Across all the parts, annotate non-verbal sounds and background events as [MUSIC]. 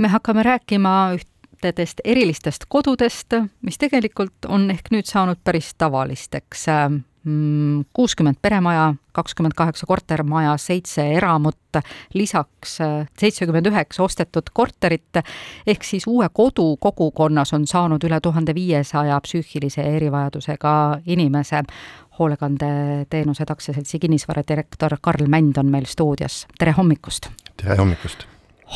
me hakkame rääkima ühtedest erilistest kodudest, mis tegelikult on ehk nüüd saanud päris tavalisteks Mm, kuuskümmend peremaja, kakskümmend kaheksa kortermaja, seitse eramut, lisaks äh, seitsekümmend üheksa ostetud korterit, ehk siis uue kodu kogukonnas on saanud üle tuhande viiesaja psüühilise erivajadusega inimese. hoolekandeteenused aktsiaseltsi kinnisvaradirektor Karl Mänd on meil stuudios, tere hommikust! tere hommikust!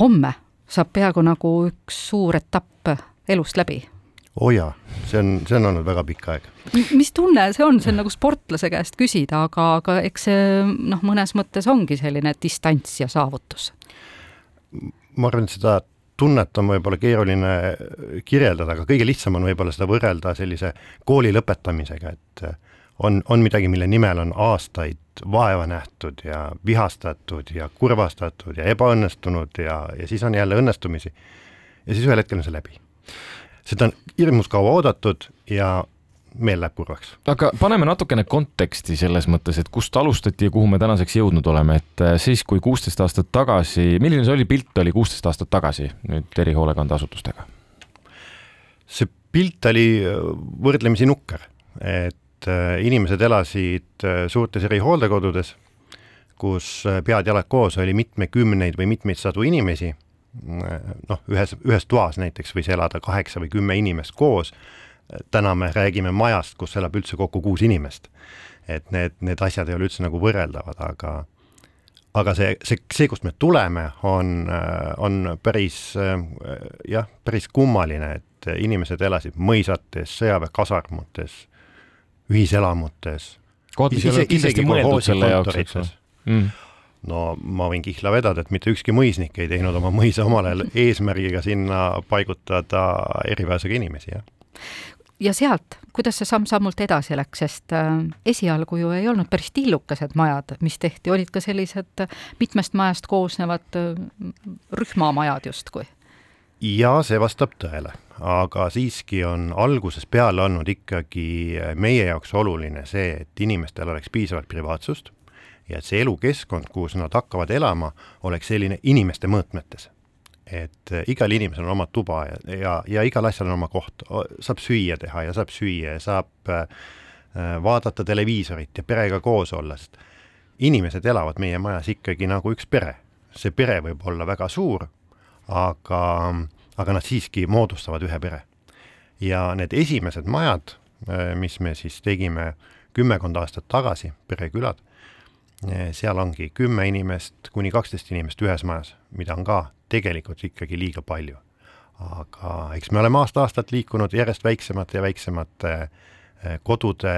homme saab peaaegu nagu üks suur etapp elust läbi oo oh jaa, see on, see on olnud väga pikk aeg. mis tunne see on, see on nagu sportlase käest küsida, aga, aga eks see noh, mõnes mõttes ongi selline distants ja saavutus. ma arvan, et seda tunnet on võib-olla keeruline kirjeldada, aga kõige lihtsam on võib-olla seda võrrelda sellise kooli lõpetamisega, et on, on midagi, mille nimel on aastaid vaeva nähtud ja vihastatud ja kurvastatud ja ebaõnnestunud ja, ja siis on jälle õnnestumisi. ja siis ühel hetkel on see läbi seda on hirmus kaua oodatud ja meel läheb kurvaks. aga paneme natukene konteksti selles mõttes, et kust alustati ja kuhu me tänaseks jõudnud oleme, et äh, siis, kui kuusteist aastat tagasi, milline see oli, pilt oli kuusteist aastat tagasi nüüd erihoolekandeasutustega? see pilt oli äh, võrdlemisi nukker, et äh, inimesed elasid suurtes erihooldekodudes, kus pead-jalad koos oli mitmekümneid või mitmeid sadu inimesi noh, ühes, ühes toas näiteks võis elada kaheksa või kümme inimest koos, täna me räägime majast, kus elab üldse kokku kuus inimest. et need, need asjad ei ole üldse nagu võrreldavad, aga aga see, see, see, kust me tuleme, on, on päris jah, päris kummaline, et inimesed elasid mõisates, sõjaväekasarmutes, ühiselamutes. jaoks, eks ole mm no ma võin kihla vedada, et mitte ükski mõisnik ei teinud oma mõisa omal ajal eesmärgiga sinna paigutada erivajadusega inimesi, jah ja sealt, kuidas see samm-sammult edasi läks, sest äh, esialgu ju ei olnud päris tillukesed majad, mis tehti, olid ka sellised mitmest majast koosnevad äh, rühmamajad justkui? Jaa, see vastab tõele, aga siiski on algusest peale olnud ikkagi meie jaoks oluline see, et inimestel oleks piisavalt privaatsust ja et see elukeskkond, kus nad hakkavad elama, oleks selline inimeste mõõtmetes. et äh, igal inimesel on oma tuba ja, ja, ja igal asjal on oma koht, saab süüa teha ja saab süüa ja saab äh, äh, vaadata televiisorit ja perega koos olla, sest inimesed elavad meie majas ikkagi nagu üks pere. see pere võib olla väga suur, aga, aga nad siiski moodustavad ühe pere. ja need esimesed majad, äh, mis me siis tegime kümmekond aastat tagasi, perekülad seal ongi kümme inimest kuni kaksteist inimest ühes majas, mida on ka tegelikult ikkagi liiga palju. aga eks me oleme aasta-aastalt liikunud järjest väiksemate ja väiksemate eh, kodude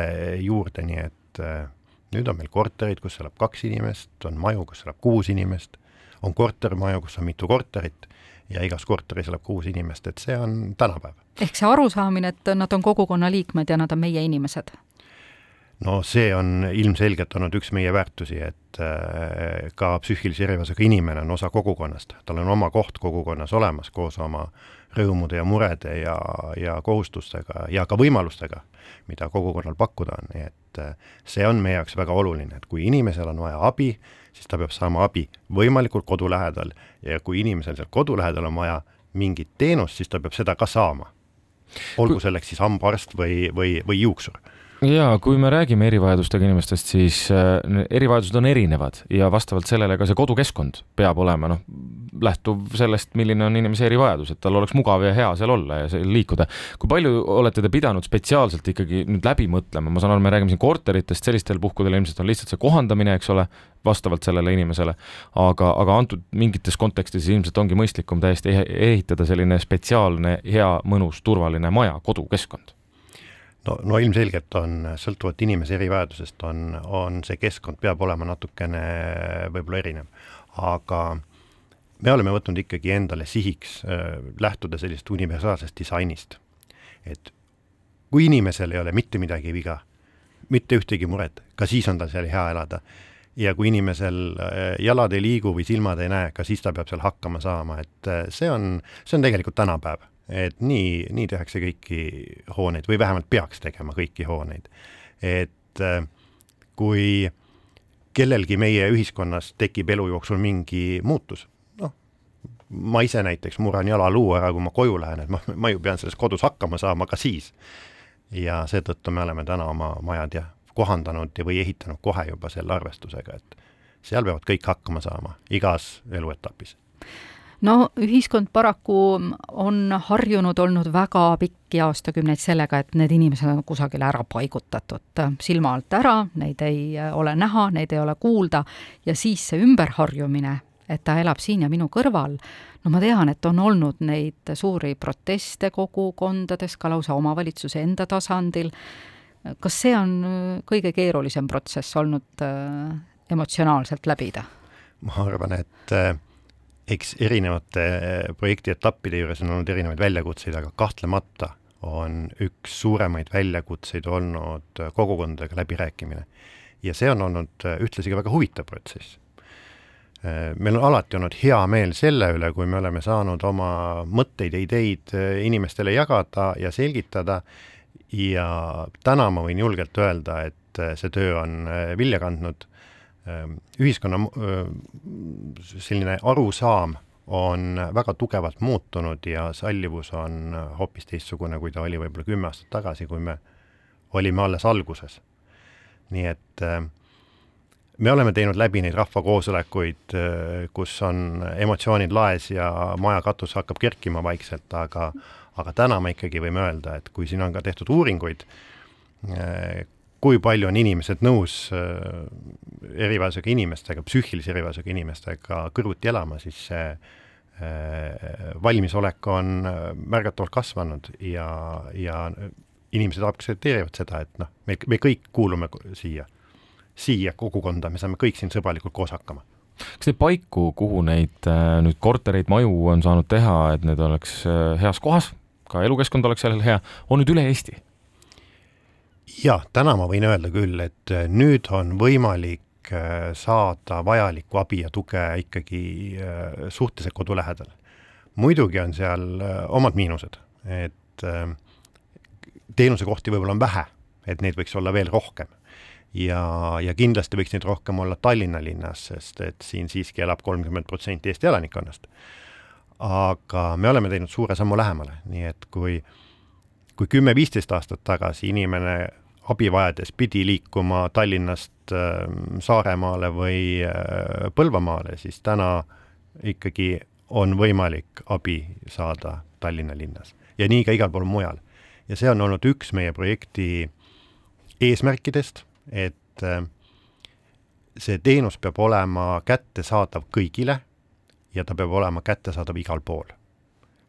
juurde, nii et eh, nüüd on meil korterid, kus elab kaks inimest, on maju, kus elab kuus inimest, on kortermaju, kus on mitu korterit ja igas korteris elab kuus inimest, et see on tänapäev. ehk see arusaamine, et nad on kogukonna liikmed ja nad on meie inimesed no see on ilmselgelt olnud üks meie väärtusi, et äh, ka psüühilise erivajadusega inimene on osa kogukonnast, tal on oma koht kogukonnas olemas koos oma rõõmude ja murede ja, ja kohustustega ja ka võimalustega, mida kogukonnal pakkuda on, nii et äh, see on meie jaoks väga oluline, et kui inimesel on vaja abi, siis ta peab saama abi võimalikult kodu lähedal ja kui inimesel seal kodu lähedal on vaja mingit teenust, siis ta peab seda ka saama. olgu selleks siis hambaarst või, või, või juuksur ja kui me räägime erivajadustega inimestest, siis äh, erivajadused on erinevad ja vastavalt sellele ka see kodukeskkond peab olema, noh, lähtuv sellest, milline on inimese erivajadus, et tal oleks mugav ja hea seal olla ja seal liikuda. kui palju olete te pidanud spetsiaalselt ikkagi nüüd läbi mõtlema, ma saan aru, me räägime siin korteritest, sellistel puhkudel ilmselt on lihtsalt see kohandamine, eks ole, vastavalt sellele inimesele, aga, aga antud mingites kontekstides ilmselt ongi mõistlikum täiesti ehitada selline spetsiaalne, hea, mõnus, turvaline maja, kodukeskkond no, no ilmselgelt on, sõltuvalt inimese erivajadusest on, on see keskkond, peab olema natukene võib-olla erinev, aga me oleme võtnud ikkagi endale sihiks äh, lähtuda sellisest universaalsest disainist. et kui inimesel ei ole mitte midagi viga, mitte ühtegi muret, ka siis on tal seal hea elada. ja kui inimesel äh, jalad ei liigu või silmad ei näe, ka siis ta peab seal hakkama saama, et äh, see on, see on tegelikult tänapäev et nii, nii tehakse kõiki hooneid või vähemalt peaks tegema kõiki hooneid. et äh, kui kellelgi meie ühiskonnas tekib elu jooksul mingi muutus, noh, ma ise näiteks murran jalaluu ära, kui ma koju lähen, et ma, ma ju pean selles kodus hakkama saama ka siis. ja seetõttu me oleme täna oma majad jah, kohandanud ja, või ehitanud kohe juba selle arvestusega, et seal peavad kõik hakkama saama igas eluetapis no ühiskond paraku on harjunud olnud väga pikki aastakümneid sellega, et need inimesed on kusagile ära paigutatud, silma alt ära, neid ei ole näha, neid ei ole kuulda ja siis see ümberharjumine, et ta elab siin ja minu kõrval, no ma tean, et on olnud neid suuri proteste kogukondades, ka lausa omavalitsuse enda tasandil. kas see on kõige keerulisem protsess olnud äh, emotsionaalselt läbida? ma arvan, et äh, eks erinevate eh, projekti etappide juures on olnud erinevaid väljakutseid, aga kahtlemata on üks suuremaid väljakutseid olnud kogukondadega läbirääkimine. ja see on olnud eh, ühtlasi ka väga huvitav protsess. Eh, meil on alati olnud hea meel selle üle, kui me oleme saanud oma mõtteid ja ideid inimestele jagada ja selgitada ja täna ma võin julgelt öelda, et see töö on vilja kandnud ühiskonna selline arusaam on väga tugevalt muutunud ja sallivus on hoopis teistsugune, kui ta oli võib-olla kümme aastat tagasi, kui me olime alles alguses. nii et ehm, me oleme teinud läbi neid rahvakoosolekuid, ehm, kus on emotsioonid laes ja maja katus hakkab kerkima vaikselt, aga aga täna me ikkagi võime öelda, et kui siin on ka tehtud uuringuid, kui palju on inimesed nõus äh, erivajadusega inimestega, psüühilise erivajadusega inimestega kõrvuti elama, siis see äh, valmisolek on äh, märgatavalt kasvanud ja, ja inimesed aktsepteerivad seda, et noh, me, me kõik kuulume siia, siia kogukonda, me saame kõik siin sõbralikult koos hakkama kas neid paiku, kuhu neid nüüd kortereid, maju on saanud teha, et need oleks heas kohas, ka elukeskkond oleks sellel hea, on nüüd üle Eesti? Jah, täna ma võin öelda küll, et äh, nüüd on võimalik äh, saada vajalikku abi ja tuge ikkagi äh, suhteliselt kodu lähedal. muidugi on seal omad miinused, et teenusekohti võib-olla on vähe, et neid võiks olla veel rohkem. ja, ja kindlasti võiks neid rohkem olla Tallinna linnas, sest et siin siiski elab kolmkümmend protsenti Eesti elanikkonnast. aga me oleme teinud suure sammu lähemale, nii et kui kui kümme-viisteist aastat tagasi inimene abi vajades pidi liikuma Tallinnast ähm, Saaremaale või äh, Põlvamaale, siis täna ikkagi on võimalik abi saada Tallinna linnas ja nii ka igal pool mujal. ja see on olnud üks meie projekti eesmärkidest, et äh, see teenus peab olema kättesaadav kõigile ja ta peab olema kättesaadav igal pool.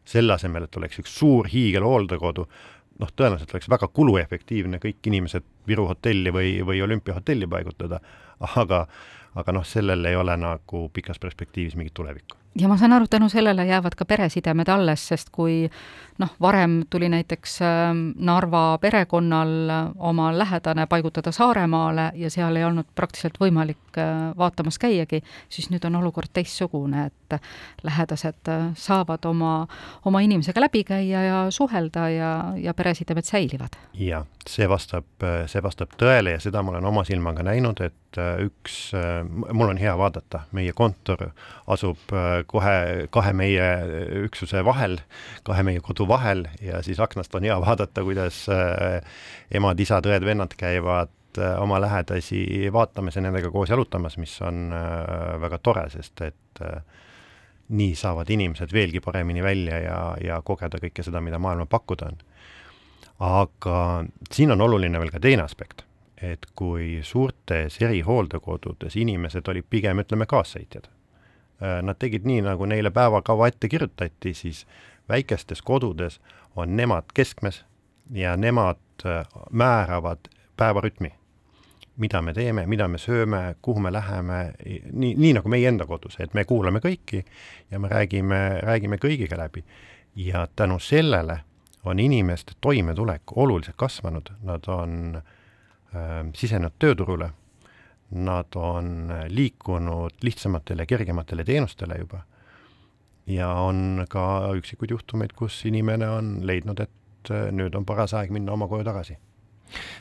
selle asemel, et oleks üks suur hiigelhooldekodu, noh, tõenäoliselt oleks väga kuluefektiivne kõik inimesed Viru hotelli või, või olümpiahotelli paigutada, aga, aga noh, sellel ei ole nagu pikas perspektiivis mingit tulevikku ja ma saan aru, tänu sellele jäävad ka peresidemed alles, sest kui noh, varem tuli näiteks ähm, Narva perekonnal oma lähedane paigutada Saaremaale ja seal ei olnud praktiliselt võimalik äh, vaatamas käiagi, siis nüüd on olukord teistsugune, et lähedased äh, saavad oma, oma inimesega läbi käia ja suhelda ja, ja peresidemed säilivad. jah, see vastab, see vastab tõele ja seda ma olen oma silmaga näinud, et üks, mul on hea vaadata, meie kontor asub kohe kahe meie üksuse vahel, kahe meie kodu vahel ja siis aknast on hea vaadata, kuidas äh, emad, isad, õed-vennad käivad äh, oma lähedasi vaatamas ja nendega koos jalutamas, mis on äh, väga tore, sest et nii saavad inimesed veelgi paremini välja ja, ja kogeda kõike seda, mida maailma pakkuda on. aga siin on oluline veel ka teine aspekt, et kui suurtes erihooldekodudes inimesed olid pigem, ütleme, kaassõitjad nad tegid nii, nagu neile päevakava ette kirjutati, siis väikestes kodudes on nemad keskmes ja nemad äh, määravad päevarütmi. mida me teeme, mida me sööme, kuhu me läheme, nii, nii nagu meie enda kodus, et me kuulame kõiki ja me räägime, räägime kõigiga läbi. ja tänu sellele on inimeste toimetulek oluliselt kasvanud, nad on äh, sisenenud tööturule nad on liikunud lihtsamatele, kergematele teenustele juba. ja on ka üksikuid juhtumeid, kus inimene on leidnud, et äh, nüüd on paras aeg minna oma koju tagasi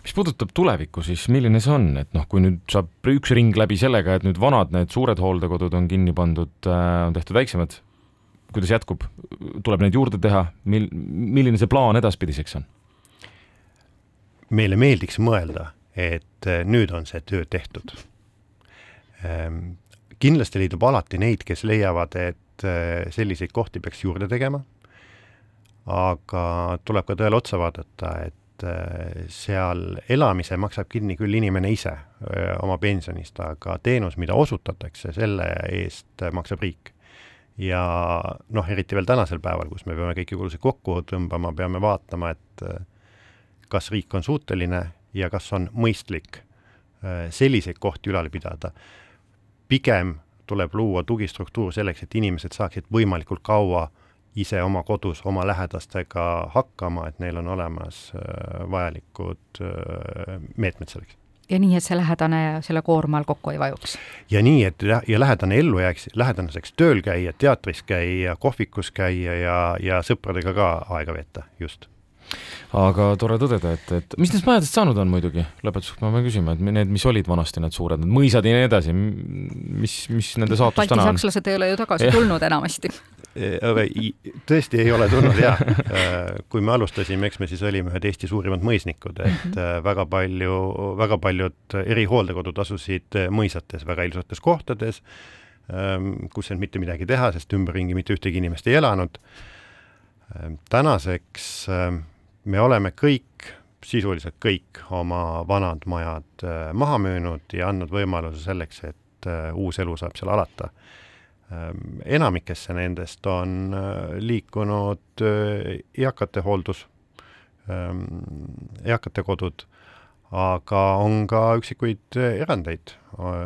mis puudutab tulevikku, siis milline see on, et noh, kui nüüd saab üks ring läbi sellega, et nüüd vanad, need suured hooldekodud on kinni pandud, äh, on tehtud väiksemad, kuidas jätkub, tuleb neid juurde teha, mil-, milline see plaan edaspidiseks on? meile meeldiks mõelda, et äh, nüüd on see töö tehtud. Ähm, kindlasti leidub alati neid, kes leiavad, et äh, selliseid kohti peaks juurde tegema, aga tuleb ka tõele otsa vaadata, et seal elamise maksab kinni küll inimene ise oma pensionist, aga teenus, mida osutatakse, selle eest maksab riik ja noh, eriti veel tänasel päeval, kus me peame kõiki kulusid kokku tõmbama, peame vaatama, et äh, kas riik on suuteline ja kas on mõistlik äh, selliseid kohti ülal pidada. pigem tuleb luua tugistruktuur selleks, et inimesed saaksid võimalikult kaua ise oma kodus oma lähedastega hakkama, et neil on olemas äh, vajalikud meetmed selleks ja nii, et see lähedane selle koorma all kokku ei vajuks. ja nii, et ja lähedane ellu jääks, lähedaseks tööl käia, teatris käia, kohvikus käia ja, ja sõpradega ka aega veeta, just aga tore tõdeda, et, et mis nendest majadest saanud on muidugi, lõpetuseks ma pean küsima, et need, mis olid vanasti need suured, need mõisad ja nii edasi, mis, mis nende saatus täna on? baltisakslased ei ole ju tagasi tulnud enamasti aga tõesti ei ole tulnud jaa. kui me alustasime, eks me siis olime ühed Eesti suurimad mõisnikud, et -hmm. väga palju, väga paljud erihooldekodud asusid mõisates, väga ilusates kohtades, kus ei olnud mitte midagi teha, sest ümberringi mitte ühtegi inimest ei elanud. tänaseks me oleme kõik, sisuliselt kõik oma vanad majad maha müünud ja andnud võimaluse selleks, et uus elu saab seal alata. Ehm, enamikesse nendest on äh, liikunud äh, eakate hooldus, ehm, eakate kodud, aga on ka üksikuid äh, erandeid.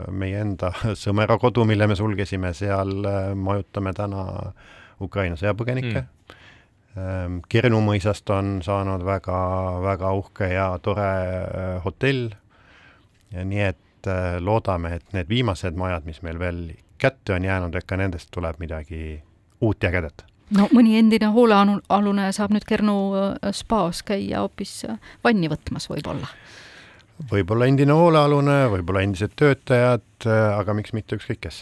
meie enda [LAUGHS] Sõmera kodu, mille me sulgesime, seal majutame täna Ukraina sõjapõgenikke. Mm.. Kernu mõisast on saanud väga, väga uhke ja tore hotell. nii et loodame, et need viimased majad, mis meil veel kätte on jäänud, ka nendest tuleb midagi uut ja ägedat no mõni endine hoolealune saab nüüd Kernu äh, spaas käia hoopis äh, vanni võtmas võib-olla? Võib-olla endine hoolealune, võib-olla endised töötajad, äh, aga miks mitte ükskõik kes.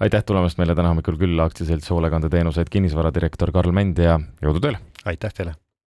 aitäh tulemast meile täna hommikul külla, aktsiaselts Hoolekandeteenused kinnisvaradirektor Karl Mänd ja jõudu tööle! aitäh teile!